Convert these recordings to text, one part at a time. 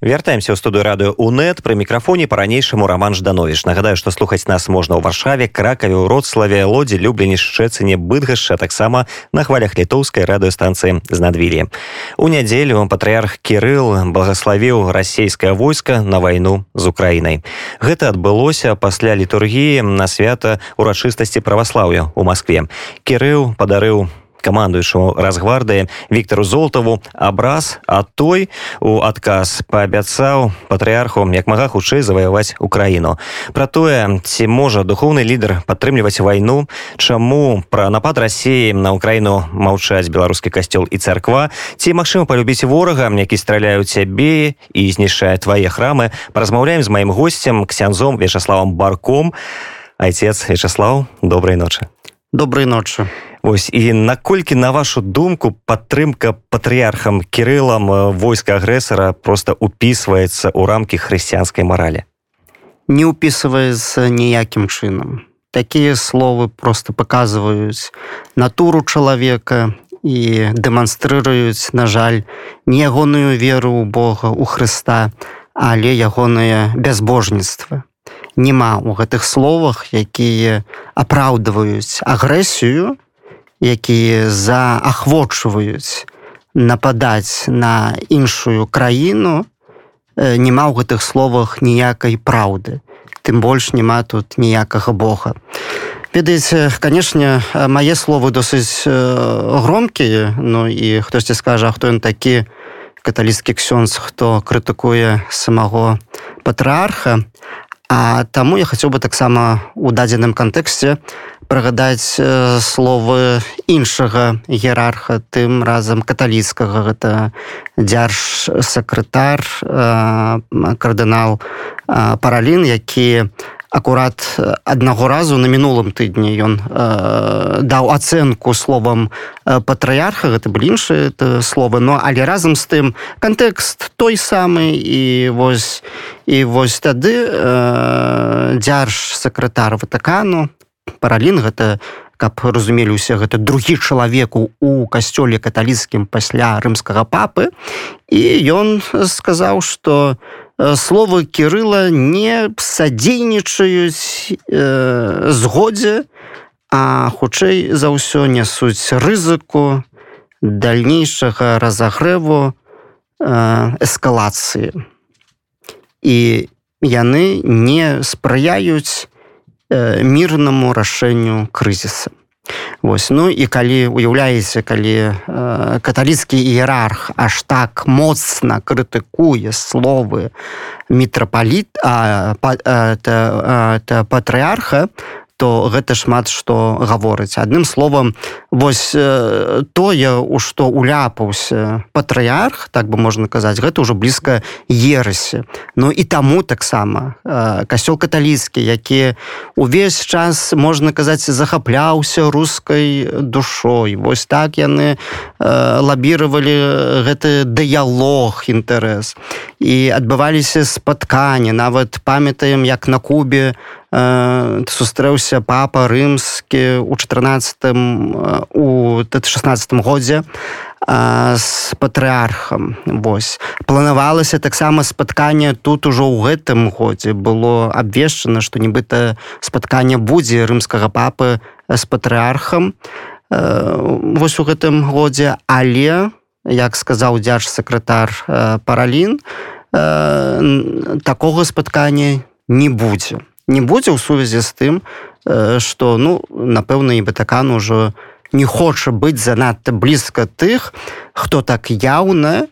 вяртаемся ў студыю радыё унет пры мікрафоне па-ранейшаму роман жданович нагадаю што слухаць нас можна ў варшаве кракаве ўродславе лодзе люблені шчэцыне быдгашча таксама на хвалях літоўскай радыёстанцыі з надвілі у нядзелю патрыарх кирилл благославіў расійскае войска на вайну з украінай. Гэта адбылося пасля літургіі на свята урачыстасці праваслаўя у москве кирыў падарыў камандуючаму разгвардыі Віктору золтаву абраз а той у адказ паабяцаў патрыарху як мага хутчэй заваяваць украіну. Про тое ці можа духоўны лідар падтрымліваць вайну чаму пра напад рассіі на ўкраіну маўчаць беларускі касцёл і царква ці магчыма палюбіць ворага які страляюць цябе і знішчае твае храмы. Паразмаўляем з маім госцем ксяндзом вячаславам барком. Айцец вячаслав добрай ночы добрай ночы Вось і наколькі на вашу думку падтрымка патрыархам кірылам войска агрэсара просто упісваецца ў рамкі хрысціянскай маралі? Не упісваецца ніякім чынам. Такія словы просто паказваюць натуру чалавека і дэманстрыруюць на жаль не ягоную веру ў Бога у Хрыста але ягонае бязбожніцтва няма ў гэтых словах якія апраўдваюць агрэсію якія заахвочваюць нападаць на іншую краіну няма ў гэтых словах ніякай праўды. Тым больш няма тут ніякага бога. Ведаеце канешне мае словы досыць громкія Ну і хтосьці скажа хто ён такі? Каталіцкі ксёнз хто крытыкуе самого патрыарха А таму я хацеў бы таксама у дадзеным кантэксце прыгадаць э, словы іншага іерарха тым разам каталіцкага. Гэта дзярж сакратар э, кардынал э, паралін які акурат аднаго разу на мінулым тыдні ён э, даў ацэнку словам патрыярха. Гэта былі іншыя словы. Но але разам з тым кантэкст той самы і вось і вось тады э, дзярж сакратар ватакану паралін гэта каб разумелі усе гэта другі чалавеку у касцёле каталіцкім пасля рымскага папы. І ён сказаў што Э, словы кирыла не садзейнічаюць э, згодзе а хутчэй за ўсё нясуць рызыку дальнейшага разагрэву э, эскалацыі. І яны не спрыяюць э, мірнаму рашэнню крызіса Вось. Ну і калі уяўляеце калі э, каталіцкі іерарх аж так моцна крытыкуе словы мітрапаліт а, та патрыарха то гэта шмат што гаворыць. Адным словам вось э, тое у што уляпаўся патрыарх так бы можна казаць гэта ўжо блізка ерысе Ну і таму таксама э, касёл каталіцкі які увесь час можна казаць захапляўся рускай душой. Вось так яны э, лабіравалі гэты дыялог інтарэс. І адбываліся спатканні. Нават памятаем як на кубе сустрэўся папа рымскі у 14 э, у 16 годзе з патрыархам. Восьось планавалася таксама спатканне тут ужо ў гэтым годзе. Было абвешчана што нібыта спатканне будзе рымскага папы з патрыархам вось у гэтым годзе. Але як сказаў дзяж сакратар паралін такога спаткання не будзе не будзе ў сувязі з тым что э, ну напэўна і батакан ужо не хоча быць занадта блізка тых хто так яўна э,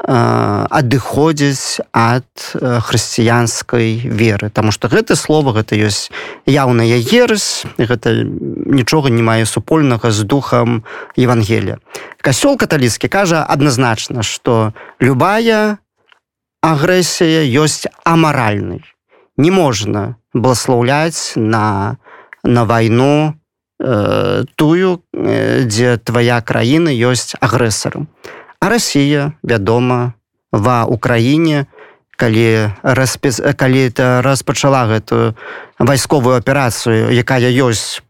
адыходзіць ад э, хрысціянскай веры. Таму што гэта слова гэта ёсць яўная ерась гэта нічога не мае супольнага з духам Евангелія. Касёл каталіцкі кажа адназначна што любая агрэсія ёсць амаральнай не можна благословляць на на вайну э, тую э, дзе твоя краіна ёсць агрэсарам. А Росія вядома ва Украіне калі распіс калі это распачала гэтую вайсковую аперацыю якая ёсць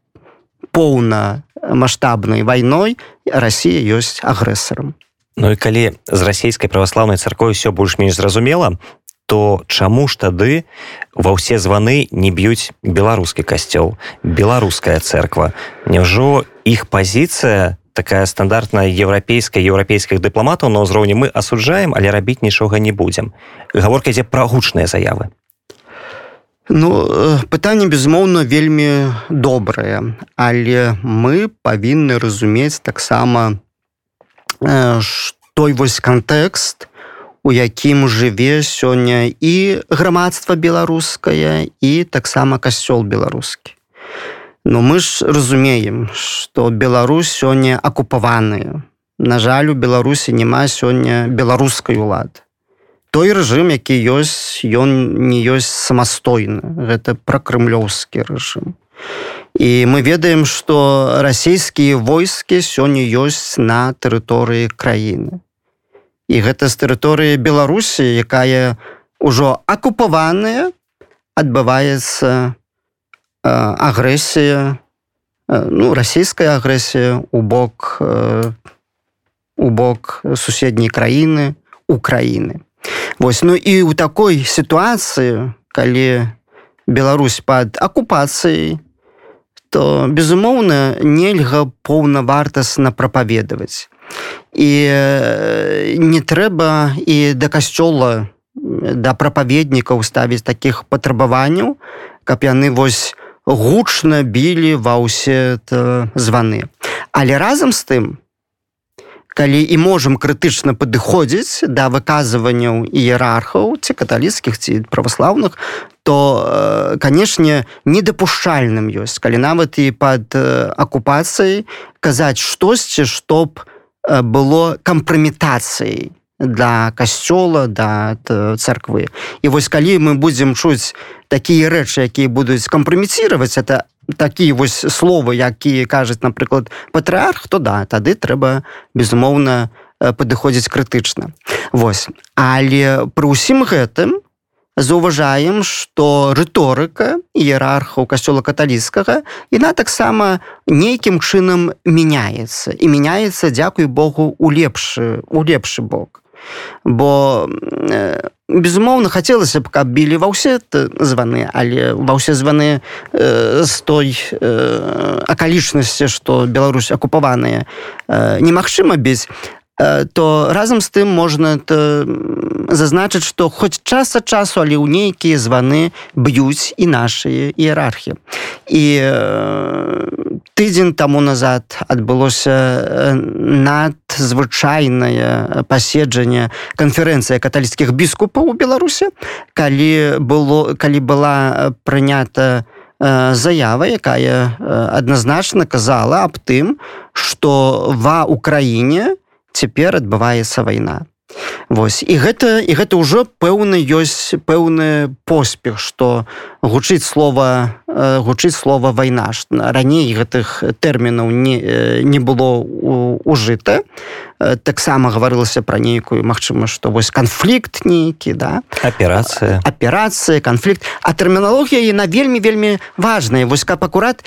поўна маштабнай вайной Росія ёсць агрэсарам. Ну і калі з расійскай праваслаўнай царкой все больш-менш зразумела то чаму ж тады ва ўсе званы не б'юць беларускі касцёл беларуская церква Няўжо іх пазіцыя такая стандартная еўрапейская еўрапейскіх дыпламатаў на ўзроўні мы асуджаем але рабіць нічога не будзем гаворка ідзе пра гучныя заявы. Ну пытанне безумоўна вельмі добрае але мы павінны разумець таксама Э, той вось кантэкст у якім жыве сёння і грамадства беларускае і таксама касцёл беларускі. Но мы ж разумеем что Беларусь сёння акупаваная. На жаль у беларусі няма сёння беларускай улады. Той рэжым які ёсць ён не ёсць самастойны. Гэта пракрымлёўскі рэжым. І мы ведаем что расійскія войскі сёння ёсць на тэрыторыі краіны і гэта з тэрыторыі беларусі якая ўжо акупаваная адбываецца агрэсія ну расійская агрэсія у бок у бок суседняй краіны украіны. Вось ну і ў такой сітуацыі калі Беларусь пад акупацыяй то безумоўна нельга поўнавартасна прапаведаваць і не трэба і да касцёла да прапаведнікаў ставіць такіх патрабаванняў каб яны вось гучна білі ва ўсе званы але разам з тым калі і можам крытычна падыходзіць да выказванняў іерархаў ці каталіцкіх ці праваслаўных то э, канешне недапушчальным ёсць калі нават і пад э, акупацыяй казаць штосьці што б э, было кампраметацыяй для касцёла да царквы і вось калі мы будзем чуць такія рэчы якія будуць кампраміцировать это такія вось словы якія кажуць напрыклад патрыарх то да тады трэба безумоўна э, падыходзіць крытычна Вось але пры ўсім гэтым заўважаем што рыторыка іерархаў касцёла каталіцкага яна таксама нейкім чынам мяняецца. І мяняецца дзякуй Богу у лепшы у лепшы бок. Бо э, безумоўна хацелася б каб білі ва ўсе званы але ва ўсе званы э, з той э, акалічнасці што Беларусь акупаваная э, немагчыма без то разам з тым можна зазначыць што хоць час ад часу але ў нейкія званы б'юць і нашыя іерархі і э, тыдзень таму назад адбылося надзвычайнае паседжанне канферэнцыя каталіцкіх біскупаў у беларусе калі было калі была прынята заява якая адназначна казала аб тым што ва украіне цяпер адбываецца вайна. Вось і гэта і гэта ўжо пэўны ёсць пэўны поспех што гучыць слова э, гучыць слова вайна раней гэтых тэрмінаў не, э, не было ужыта. Э, таксама гаварылася пра нейкую магчыма што вось канфлікт нейкі да? Аперацыя. Аперацыя канфлікт. А тэрміналогія яна вельмі вельмі важная. Вось каб акурат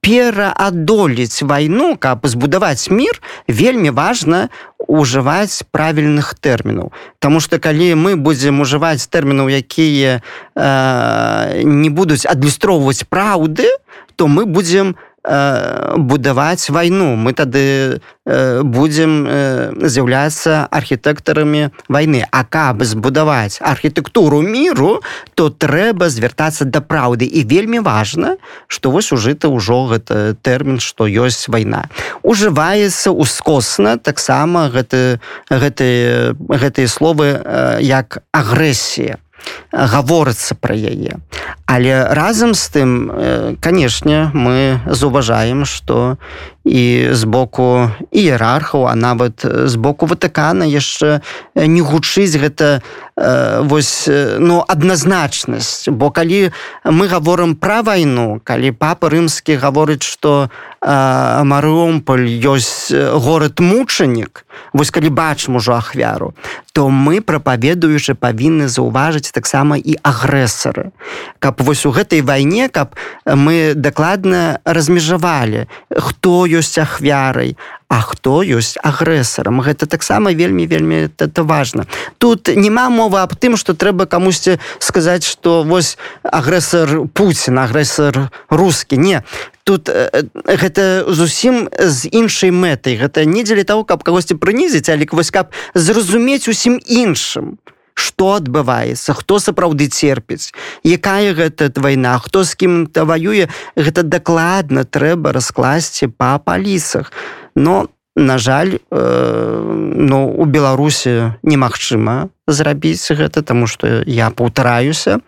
пераадолець вайну каб збудаваць мір вельмі важна ужываць правільных тэрмінаў Таму что калі мы будзем ужываць тэрмінаў якія э, не будуць адлюстроўваць праўды то мы будзем будаваць вайну. Мы тады э, будзем э, з'яўляцца архітэктарамі вайны. А каб збудаваць архітэктуру міру то трэба звяртацца да праўды. І вельмі важна што вось ужыта ўжо гэта тэрмін што ёсць вайна. Ужываецца ускосна таксама гэты гэты гэтыя словы як агрэсія гаворыцца пра яе. Але разам з тым канешне мы заўважаем што і з боку іерархаў а нават з боку ватыкана яшчэ не гучыць гэта вось ну адназначнасць. Бо калі мы гаворым пра вайну калі папа рымскі гаворыць што марыомполь ёсць горад мучанік вось калі бачым ужо ахвяру то мы прапаведуючы павінны заўважыць таксама і агрэсары. Каб вось у гэтай вайне каб мы дакладна размежавалі хто ёсць ахвярай а хто ёсць агрэсарам. Гэта таксама вельмі вельмі это важно тут няма мовы аб тым что трэба камусьці сказаць что вось агрэсар Пуін агрэсар рускі. Не тут гэта зусім з іншай мэтай. Гэта не дзеля того каб кагосьці прынізіць але вось каб зразумець усім іншым. то што адбываецца? Хто сапраўды церпіць? Якая гэта вайна? Хто з кім-то ваюе? Гэта дакладна трэба раскласці па палісах. Но на жаль э, ну у беларусі немагчыма зрабіць гэта тому что я паўтараюся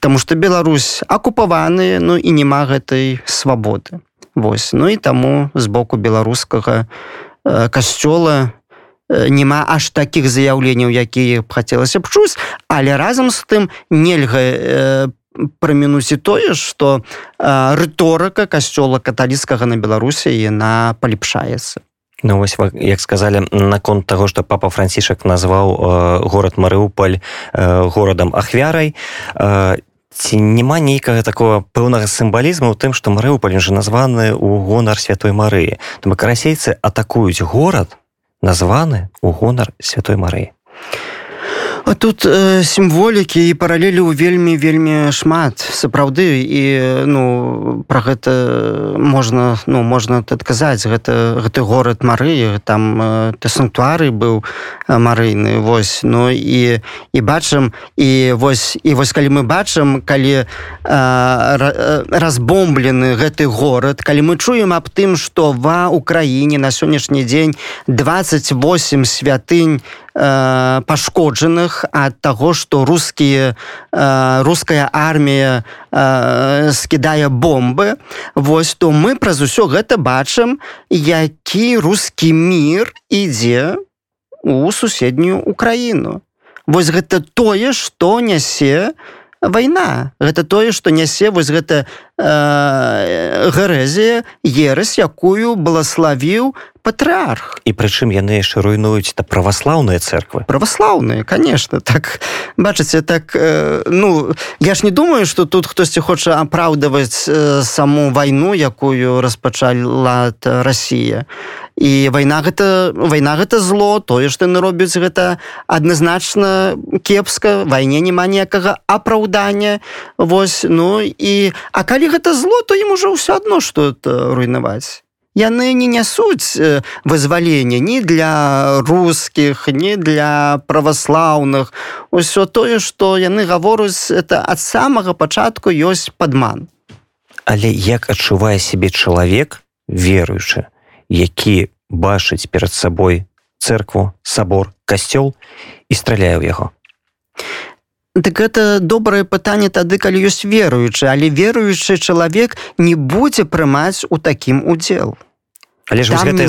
тому что Беларусь акупаваны ну і няма гэтай свабоды. Вось. Ну і таму з боку беларускага э, касцёла няма аж такіх заяўленняў якія б хацелася б чуць але разам з тым нельга э, прамінуць і тое што э, рыторыка касцёла каталіцкага на беларусі яна паліпшаецца Ну, вось як сказалі наконт таго што папа францішак назваў э, горад марыуполь э, горадам ахвярай э, ці няма нейкага такого пэўнага сімвалізму ў тым што марыуполь жа названы ў гонар святой марыі. То карасейцы атакуюць горад названы ў гонар святой марыі тут э, сімволікі і паралелі ў вельмі вельмі шмат сапраўды. І ну пра гэта можна ну можна адказаць. Гэта гэты горад Марыі там э, ты санктуары быў марыйны вось. Ну і і бачым і вось і вось калі мы бачым калі э, разбомблены гэты горад калі мы чуем аб тым што ва Украіне на сённяшні дзень 28 святынь Э, пашкоджаных ад таго што рускія э, руская армія э, скідае бомбы. Вось то мы праз усё гэта бачым які рускі мір ідзе у суседнюю украіну. Вось гэта тое што нясе вайна. Гэта тое што нясе вось гэта э, гарэзія ерась якую балаславіў патрыарх. І прычым яны яшчэ руйнуюць та праваслаўныя церквы праваслаўныя конечно так. Бачыце так э, ну я ж не думаю что тут хтосьці хоча апраўдаваць э, саму вайну якую распачала Росія і вайна гэта вайна гэта зло тое што яны робяць гэта адназначна кепска вайне няма ніякага апраўдання. Вось ну і а калі гэта зло то ім ужо ўсё адно что это руйнаваць яны не нясуць вызвалення ні для рускіх не для праваслаўных усё тое што яны гаворуць это ад самага пачатку ёсць падман. Але як адчувае сябе чалавек веруючы які бачыць перад сабой церкву сабор касцёл і страляе ў яго Дык гэта добрае пытанне тады, калі ёсць веруючы, але веруючы чалавек не будзе прымаць у такім удзел. Але ж гэта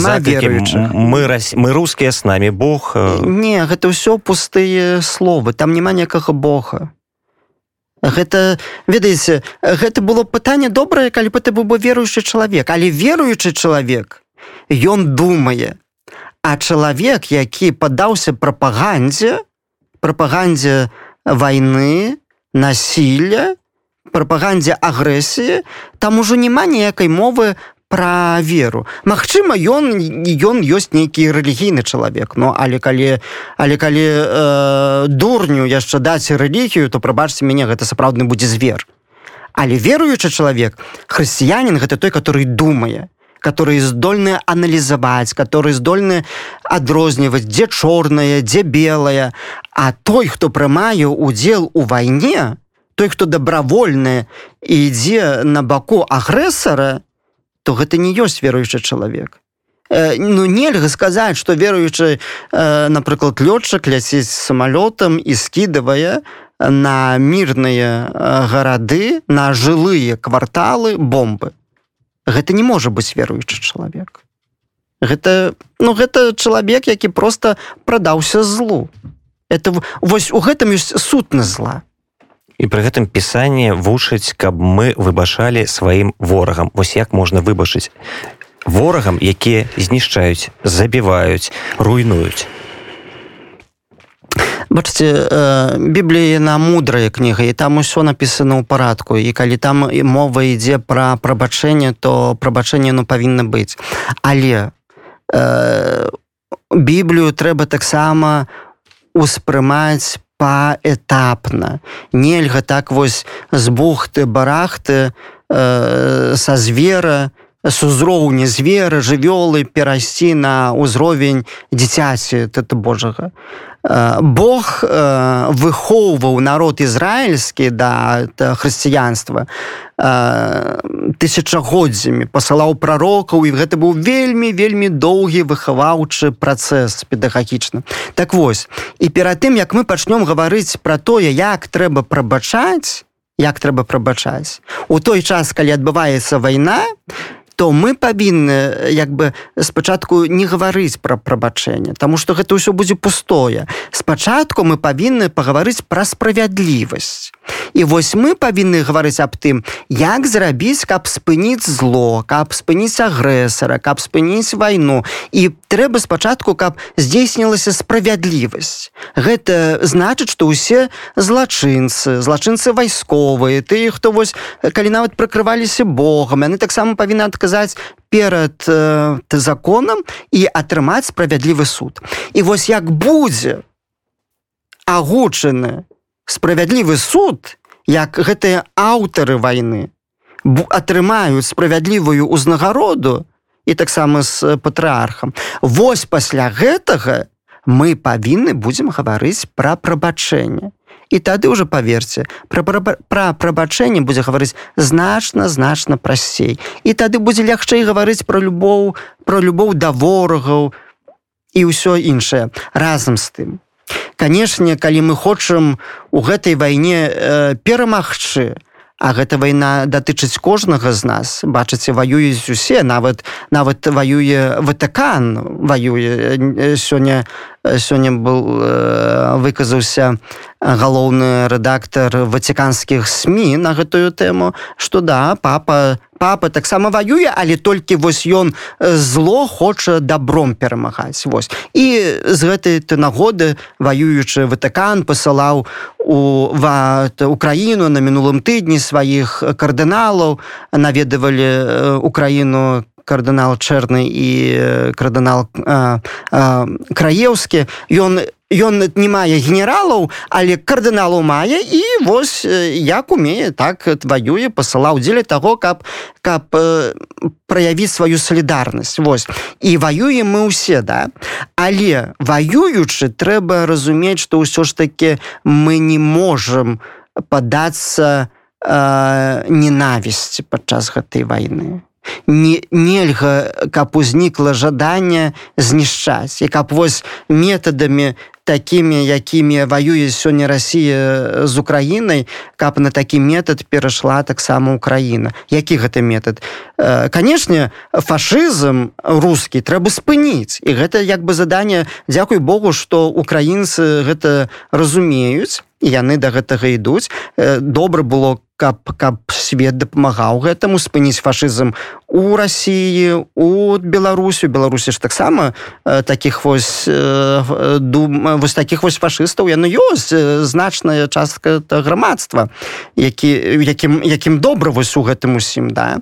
мы мы рускія з намі Бог э, Не гэта ўсё пустыя словы там няма некага Бога. Гэта ведаеце гэта было пытанне добрае, калі бы ты быў бы веруючы чалавек, але веруючы чалавек ён думае, а чалавек, які падаўся прапагандзе прапагандзе, войны насилля прапагандзе агрэсіі. Там ужо няма ніякай мовы про веру. Мачыма ён ён ёсць нейкі рэлігійны чалавек но але калі але калі э, дурню яшчэ даць рэлігію то прабачце мяне гэта сапраўдны будзе звер. Але веруючы чалавек хрысціянин гэта той который думае которые здольны аналізаваць которые здольны адрозніваць дзе чорная дзе белая а той хто прымае удзел у вайне той хто добровольны ідзе на баку агрэсара то гэта не ёсць веруючы чалавек. Э, ну нельга сказаць что веруючы э, напрыклад лётчык ляціць самалётам і скідывае на мірныя э, гарады на жылыя кварталы бомбы. Гэта не можа быць веруючы чалавек. Гэта ну гэта чалавек які просто прадаўся злу это вось у гэтым ёсць сутна зла. І пры гэтым пісанне вучыць каб мы выбашалі сваім ворагам. Вось як можна выбачыць ворагам якія знішчаюць забіваюць руйнуюць. Бачце біблія на мудрая кніга і там усё написано ў парадку. І калі там і мова ідзе пра прабачэнне то прабачэнне ну павінна быць. Але э, біблію трэба таксама успрымаць паэтапна. Нельга так вось з бухты барахты э, са звера с узроўня звера жывёлы перайсці на ўзровень дзіцяці это божага Бог э, выхоўваў народ ізраільскі да хрысціянства э, тысячагоддзямі пасылаў прарокаў і гэта быў вельмі вельмі доўгі выхаваўчы працэс педагагічна так вось і перад тым як мы пачнём гаварыць пра тое як трэба прабачаць як трэба прабачаць у той час калі адбываецца вайна то мы павінны як бы спачатку не гаварыць пра прабачэнне Таму што гэта ўсё будзе пустое. Спачатку мы павінны пагаварыць пра справядлівасць. І вось мы павінны гаварыць аб тым як зрабіць каб спыніць зло каб спыніць агрэсара каб спыніць вайну. І трэба спачатку каб здзейснілася справядлівасць. Гэта значыць што ўсе злачынцы злачынцы вайсковыя ты хто вось калі нават прыкрываліся Богом яны таксама павінны адказаць сказаць перад э, законам і атрымаць справядлівы суд. І вось як будзе агучаны справядлівы суд як гэтыя аўтары войны атрымаюць справядлівую ўзнагароду і таксама з патрыархам. Восьось пасля гэтага мы павінны будзем гаварыць пра прабачэнне і тады уже паверце пра пра прабачэнне будзе гаварыць значна значна прасцей. І тады будзе лягчэй гаварыць пра любоў про любоў да ворагаў і ўсё іншае. Разам з тым канешне калі мы хочам у гэтай вайне э, перамагчы А гэта вайна датычыць кожнага з нас бачыце ваююць усе нават нават ваюе ватакан ваюе сёння сёння был выказаўся галоўны рэдактор ватиканскіх сМ на гэтую тэму что да папа папа таксама ваюе але толькі вось ён зло хоча добром перамагаць вось. І з гэтай ты нагоды ваюючы ватыкан пасылаў у украіну на мінулым тыдні сваіх кардыналаў наведавалі украіну кардынал чэрны і кардынал краеўскі ён ён не мае генералаў але кардыналу мае і вось як умее так тваюе пасылаў дзеля таго каб каб праявіць сваю салідарнасць вось і ваюем мы ўсе да. Але ваюючы трэба разумець што ўсё ж таки мы не можам падацца э, ненавісці падчас гэтай войны не нельга каб узнікла жаданне знішчаць і каб вось метадамі такімі якімі ваюе сёння Росія з Украінай каб на такі метад перайшла таксама Украіна. Які гэта метад? Канешне фашызм рускі трэба спыніць. І гэта як бы задание Дякуй Богу што украінцы гэта разумеюць яны да гэтага ідуць. Добра было каб каб свет дапамагаў гэтаму спыніць фашызм у Росіі у Беларусю Беларусі ж таксама таких вось дум вось таких вось фашыстаў. Яны ёсць значная частка грамадства які якім якім добра вось у гэтым усім да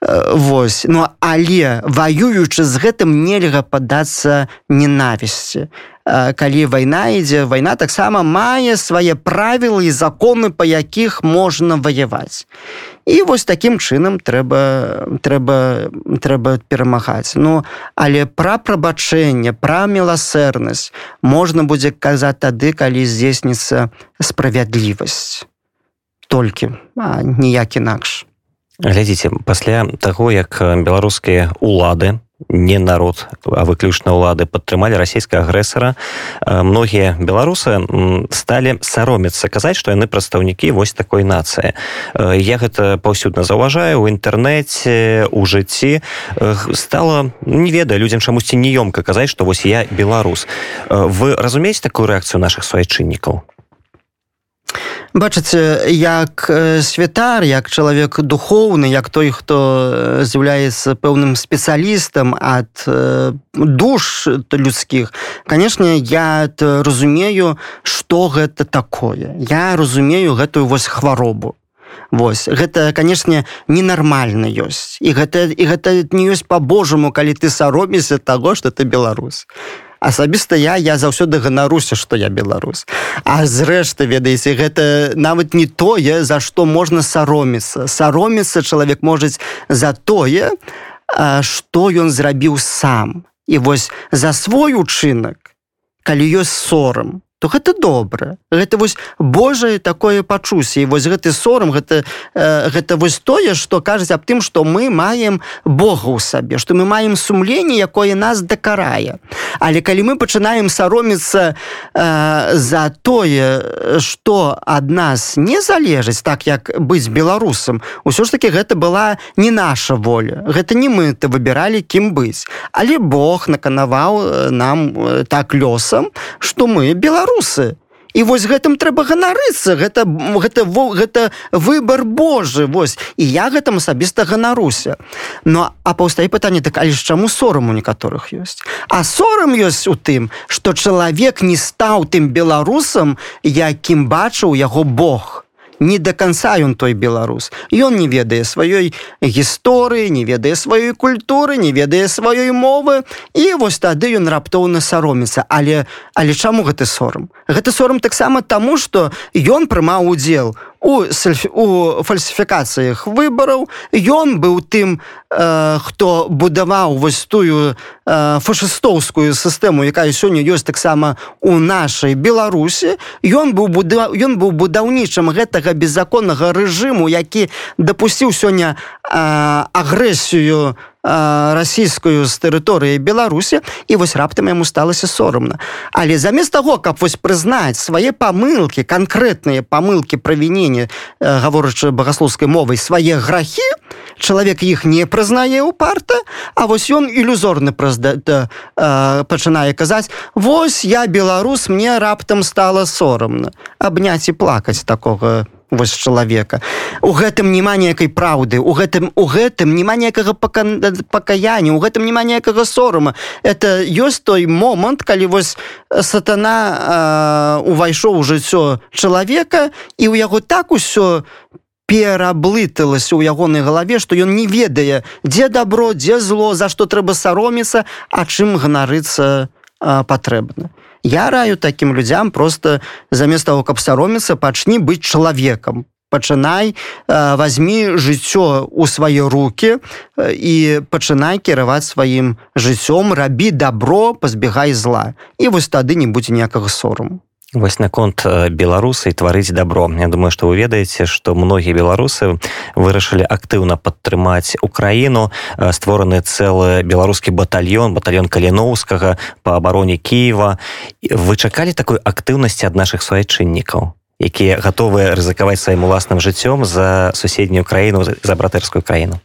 Вось. Ну але ваюючы з гэтым нельга падацца ненавісці. Калі вайна ідзе вайна таксама мае свае правілы і законы па якіх можна ваяваць. І вось такім чынам трэба трэба трэба перамагаць. Ну але пра прабачэнне пра міласэрнасць можна будзе казаць тады калі здзейсніцца справядлівасць. Толькі ніяк інакш глядзіце пасля таго як беларускія улады не народ а выключна ўлады падтрымалі расійскага агрэсара многія беларусы сталі саромецца казаць што яны прадстаўнікі вось такой нацыі. Я гэта паўсюдна заўважаю у інтэрнэце у жыцці стала не ведаю людзям чамусьці неёмка казаць што вось я беларус. Вы разумееце такую рэакцыю наших суайчыннікаў бачыце як святар як чалавек духоўны як той хто з'яўляецца пэўным спецыялістам ад душ людскіх. Канешне я разумею что гэта такое. Я разумею гэтую вось хваробу. Вось гэта канешне ненармальна ёсць. І гэта і гэта не ёсць по-божаму калі ты сароміся таго что ты беларус асабіста я я заўсёды ганаруся что я беларус. А зрэшты ведаеце гэта нават не тое за што можна сароміцца сароміцца чалавек можа за тое что ён зрабіў сам. І вось за свой учынак калі ёсць сорам то гэта добра. Гэта вось Божае такое пачусе і вось гэты сорам гэта э, гэта вось тое што кажуць аб тым што мы маем Бога ў сабе што мы маем сумленне якое нас дакарае. Але калі мы пачынаем сароміцца э, за тое што ад нас не залежыць так як быць беларусам усё ж таки гэта была не наша воля. Гэта не мы ты выбіралі кім быць. Але Бог наканаваў нам э, так лёсам што мы беларусы беларусы і вось гэтым трэба ганарыцца. Гэта гэта гэта выбор Божы вось. І я гэтым асабіста ганаруся. Но а паўстае пытанне так але ж чаму сорам у некаторых ёсць? А сорам ёсць у тым што чалавек не стаў тым беларусам якім бачыў яго Бог не до конца ён той беларус. Ён не ведае сваёй гісторыі не ведае сваёй культуры не ведае сваёй мовы. І вось тады ён раптоўна сароміцца але але чаму гэты сорам? Гэты сорам таксама таму что ён прымаў удзел у сельф... у фальсіфікацыях выбараў ён быў тым э, хто будаваў вось тую э, фашыстоўскую сістэму якая сёння ёсць таксама у нашай беларусі. Ён быў буда... ён быў будаўнічым гэтага беззаконнага рэжыму які дапусціў сёння э, агрэсію на расійскую з тэрыторыі беларусі і вось раптам яму сталася сорамна але замест таго каб вось прызнаць свае памылки канкрэтныя памылки правінення гаворачы багасловскай мовай свае грахі чалавек іх не прызнае ў парта А вось ён ілюзорны празда пачынае казаць Вось я беларус мне раптам стала сорамна абняць і плакаць такога не вось чалавека. У гэтым няма ніякай праўды у гэтым у гэтым няма ніякага пакаяння у гэтым няма ніякага сорама это ёсць той момант калі вось сатана увайшоў у жыццё чалавека і ў яго так усё пераблыталася ў ягонай галаве што ён не ведае дзе добро дзе зло за што трэба сароміцца а чым ганарыцца патрэбна я раю таким людзям просто замест того каб сароміцца пачні быць чалавекам. Пачынай э, возьми жыццё у свае руки э, і пачынай кіраваць сваім жыццём. Рабі добро пазбегай зла. І вось тады не будзе ніякага сорому вось наконт э, беларусай тварыць добро. Я думаю что вы ведаеце что многія беларусы вырашылі актыўна падтрымаць украіну э, створаны цэлы беларускі батальон батальон каліноўскага по абароне Киева. Вы чакалі такой актыўнасці ад наших суайчыннікаў якія гатовыя рызыкаваць сваім уласным жыццём за суседнюю краіну за братэрскую краіну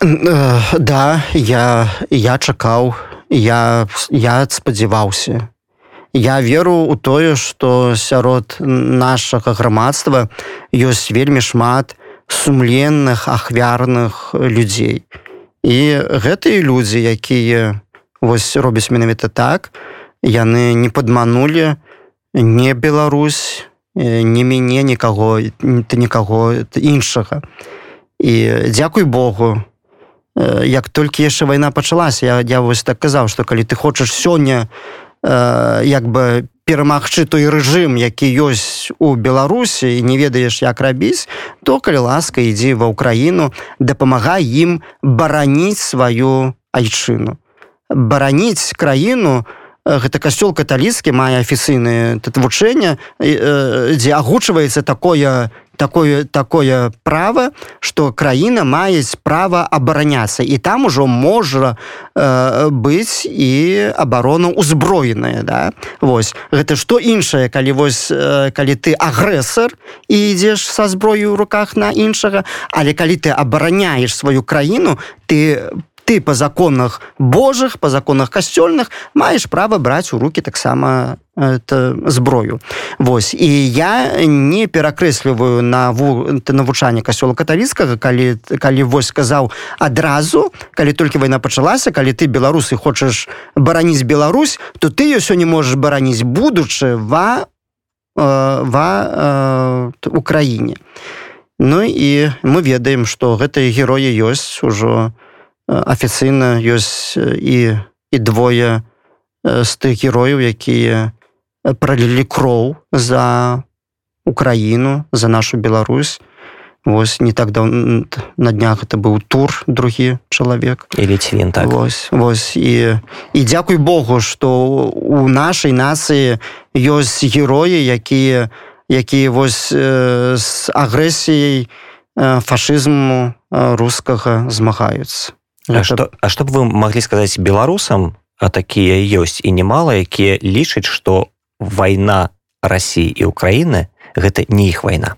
э, да я я чакаў я я спадзяваўся Я веру у тое, што сярод нашага грамадства ёсць вельмі шмат сумленных ахвярных людзей. І гэтыя людзі, якія вось робяць менавіта так, яны не падманулі не Беларусь, не мяне нікаго нікаго іншага. І дзякуй Богу, як толькі яшчэ вайна пачалася, я, я вось так казаў, што калі ты хочаш сёння, як бы перамагчы той рэжым які ёсць у беларусі і не ведаеш як рабіць то калі ласка ідзі ва ўкраіну дапамагай ім бараніць сваю айчыну. Бараніць краіну э, гэта касцёл каталіцкі мае афіцыйнае вучэнне э, дзе агучваецца такое такое такое право что краіна маюць права абараняцца. І там ужо можа э, быць і абарона узброеная да? Вось. Гэта что іншае калі вось э, калі ты агрэсар і ідзеш са зброю руках на іншага але калі ты абараняеш сваю краіну ты ты по законах божых по законах касцёльных маеш права браць у руки таксама зброю Вось. І я не перакрэсліваю на навучанне касёла каталіцкага калі калі вось сказаў адразу калі толькі вайна пачалася калі ты беларусы хочаш бараніць Беларусь то ты ее сёння можаш бараніць будучы ва э, ва э, Украіне Ну і мы ведаем што гэтыя героі ёсць ужо афіцыйна ёсць і і двое з тых герояў якія пролілі кроў за Украіну за нашу Беларусь Вось не так дав... на днях это быў тур другі чалавек і ліцвін так. Вось, вось і і дзякуй Богу што у нашай нацыі ёсць героі якія якія вось э, з агрэсіяй э, фашызму э, рускага змагаюцца А што, а што б вы маглі сказаць беларусам а такія ёсць і немало якія лічаць што вайна Росіі і Украіны гэта не іх вайна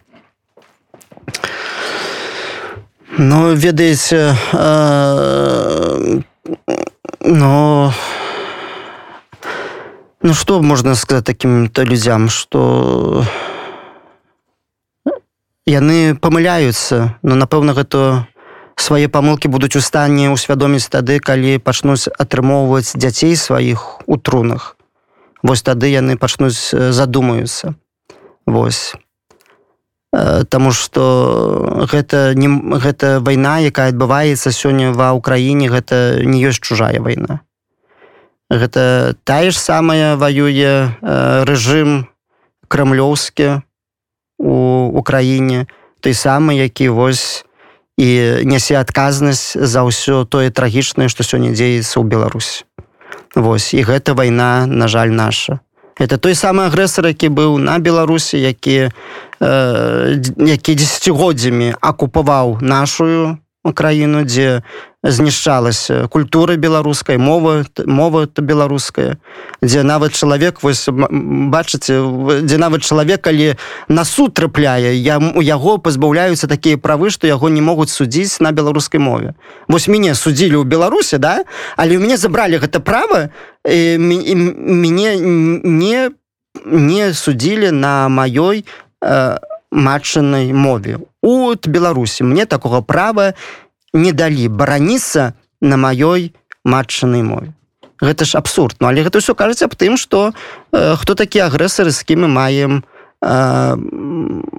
Ну ведаеце э, но ну что можна сказать таким-то людзям что яны памыляюцца но напэўна гэта свае памылкі будуць у стане ўсвядоміць тады калі пачнуць атрымоўваць дзяцей сваіх у трунах. Вось тады яны пачнуць задумаюцца. Вось. Таму што гэта не гэта вайна, якая адбываецца сёння ва ўкраіне гэта не ёсць чужая вайна. Гэта тая ж самая ваюе рэжым крамлёўскі у Украіне, той самы, які вось і нясе адказнасць за ўсё тое трагічнае, што сёння дзеецца ў Беларусь. Вось і гэта вайна на жаль наша. Это той самы агрэсар, які быў на Беларусі, які, э, які дзесяцігоддзямі акупаваў нашу краіну, дзе знішчалася культура беларускай мова мова то беларуская дзе нават чалавек вось бачыце дзе нават чалавек калі на суд трапляе я у яго пазбаўляюцца такія правы што яго не могуць судзіць на беларускай мове. Вось мяне судзілі ў беларусе да але у мяне забралі гэта права мяне не не судзілі на маёй э, матчанай мове. У беларусі мне такога права не далі бараніцца на маёй матчанай мове. Гэта ж абсурд. Ну, але гэта ўсё кажаце аб тым што э, хто такі агрэсары з кім мы маем э,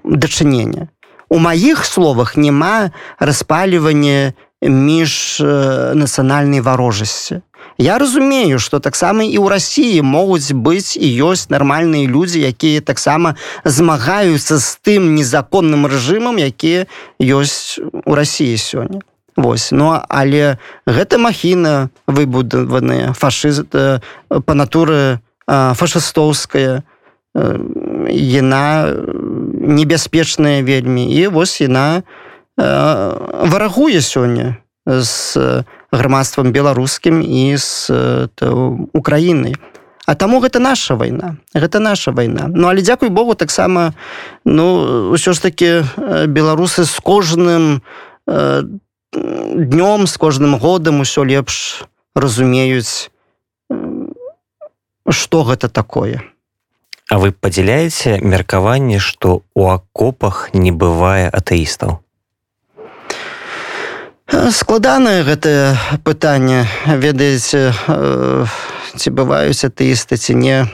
дачынення у маіх словах няма распалівання між э, нацыянальнай варожасці Я разумею што таксама і ў рассіі могуць быць і ёсць нармальныя людзі якія таксама змагаюцца з тым незаконным рэжымам які ёсць у рассіі сёння. Вось. Ну але гэта махіна выбудаваная фашыз э, па натуры фашыстоўская яна небяспечная вельмі. І вось яна варагуе сёння з грамадствам беларускім і з Украінай. А таму гэта наша вайна гэта наша вайна. Ну але дзякуй Богу таксама ну ўсё ж таки беларусы з кожным днём з кожным годам усё лепш разумеюць что гэта такое. А вы падзяляеце меркаванне што у акопах не бывае атэістаў складанае гэтае пытанне. Ведаеце ці бываюць атэісты ці не.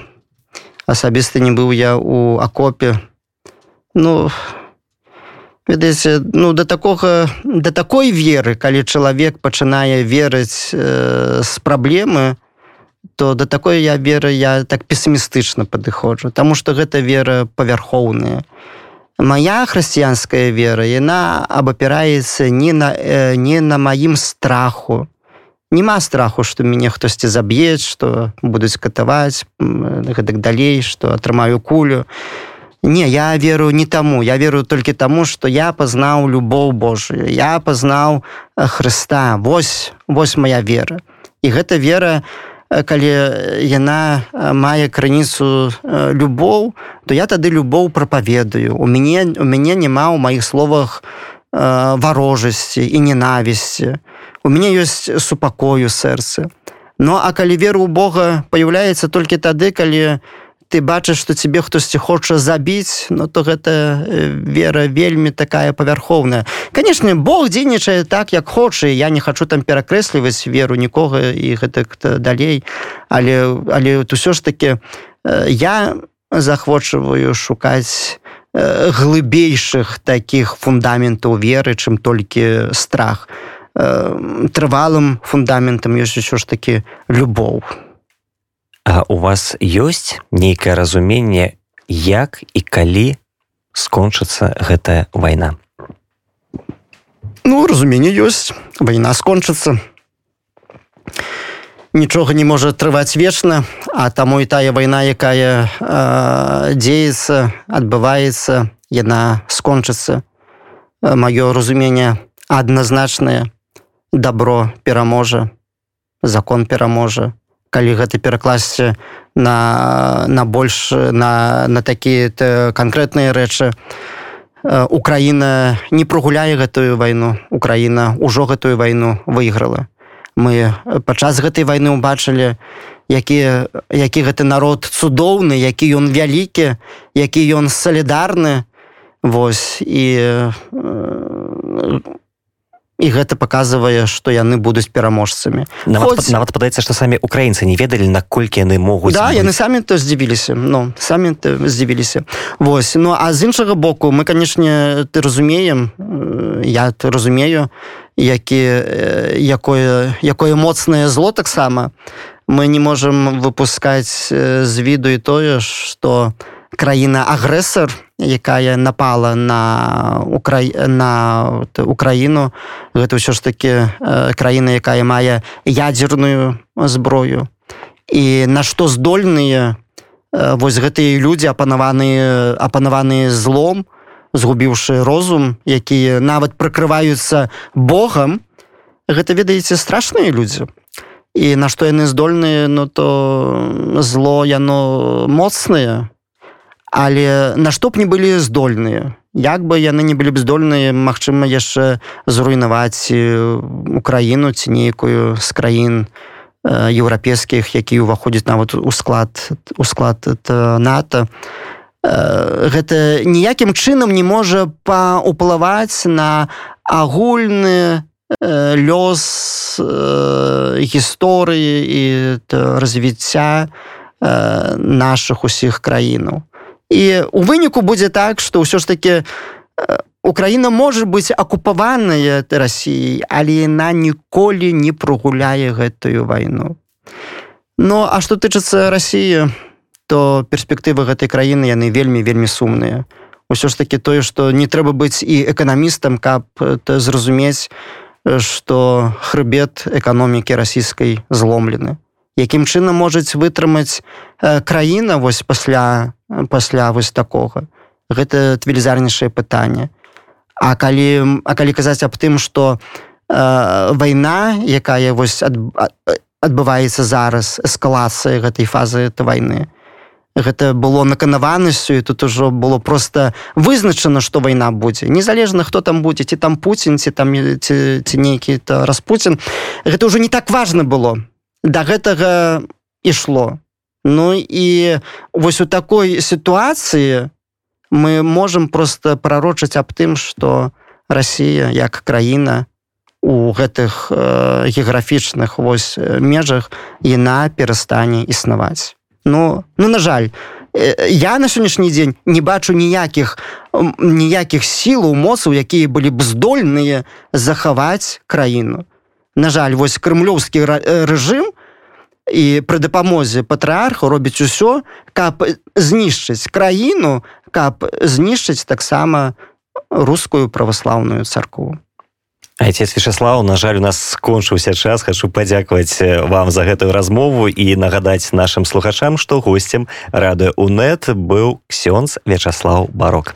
Асабіста не быў я у акопе. Ну ведаеце ну да такога да такой веры калі чалавек пачынае верыць э, з праблемы то да такой я веры я так песімістычна падыходжу Таму што гэта вера павярхоўная моя хрысціянская вера яна абапіраецца не на э, не на маім страху няма страху што мяне хтосьці заб'ець што будуць катаваць гэтак далей што атрымаю кулю Не, я веру не таму, я веру толькі таму, што я пазнаў любоў Божую. Я пазнаў э, Хрыста. Вось, вось моя вера. І гэта вера, э, калі яна э, мае крыніцу любоў, то я тады любоў прапаведаю. У мяне, у мяне няма ў маіх словах варожасці і ненавісці. у мяне ёсць супакою сэрцы Ну а калі веру ў Бога появляецца толькі тады калі ты бачыш што цябе хтосьці хоча забіць Ну то гэта вера вельмі такая павярхоўная. Канешне Бог дзейнічае так як хоча я не хочу там перакрэсліваць веру нікога і гэтак далей. Але але вот усё ж таки я захвочваю шукаць глыбейшых таких фундаментаў веры чым толькі страх. Трывалым фундаментам ёсць усё ж таки любоў А у вас ёсць нейкае разуменне як і калі скончыцца гэтая вайна? Ну разуменне ёсць. Вайна скончыцца. Нічога не можа трываць вечна а таму і тая вайна якая э, дзеецца адбываецца яна скончыцца. Маё разуменне адназначнае. Добро пераможа закон пераможа калі гэта перакласці на на больш на на такія канкрэтныя рэчы. Украіна не прогуляе гэтую вайну Украіна ўжо гэтую вайну выйграла. Мы падчас гэтай вайны ўбачылі які які гэты народ цудоўны які ён вялікі які ён салідарны. Вось і і гэта паказвае што яны будуць пераможцамі. Нават, Хоць... нават падаецца што самі украінцы не ведалі наколькі яны могуць да быць. яны самі то здзівіліся. Ну самі здзівіліся. Вось ну а з іншага боку мы канешне ты разумеем я ты разумею які якое якое моцнае зло таксама. Мы не можемм выпускаць з віду і тое што краіна агрэсар якая напала на Укра... на Украіну гэта ўсё ж таки краіна якая мае ядзерную зброю і на што здольныя вось гэтыя людзі апанаваныя апанаваныя злом згубіўшы розум якія нават прыкрываюцца Богам гэта ведаеце страшныя людзі на што яны здольныя но ну, то зло яно моцнае але на што б не былі здольныя? Як бы яны не былі б здольныя Мачыма яшчэ зруйнаваць украіну ці нейкую з краін еўрапейскіх які ўваходзяць нават у склад у склад нато. Гэта ніякім чынам не можа паўплываць на агульны лёс гісторыі і развіцця наших усіх краінаў і у выніку будзе так что ўсё ж таки Украіна можа быць акупаваная Росіяй але яна ніколі не прогуляе гэтую вайну Ну а что тычыцца Росіі то перспектывы гэтай краіны яны вельмі вельмі сумныя. Ўсё ж таки тое что не трэба быць і эканамістам каб зразумець что хрыбет эканомікі расійскай зломлены якім чынам можаць вытрымаць краіна вось пасля пасля вось такога? Гэта велізарнейшае пытанне. А калі а калі казаць аб тым что э, вайна якая вось ад, адбываецца зараз эскалацыя гэтай фазы это вайны гэта было наканаванасцю і тут ужо было просто вызначана што вайна будзе. Незалежна хто там будзе ці там Пуін ці там ці, ці нейкі то распуін гэта ўжо не так важно было да гэтага ішло Ну і вось у такой сітуацыі мы можемм просто прарочыць аб тым, што Расія як краіна у гэтых э, геаграфічных вось межах яна перастане існаваць. Ну, ну на жаль, я на сённяшні дзень не бачу ніякіх ніякіх сілаў моцаў, якія былі б здольныя захаваць краіну. На жаль, вось крымлёўскі рэжым, і пры дапамозе патрыарху робіць усё каб знішчыць краіну каб знішчыць таксама рускую праваслаўную царкву. Айцец Вячеслав на жаль у нас скончыўся час. Хочу падзякаваць вам за гэтую размову і нагадаць нашим слухачам што гостцем рады унет быў ксёнз Вячеслав барок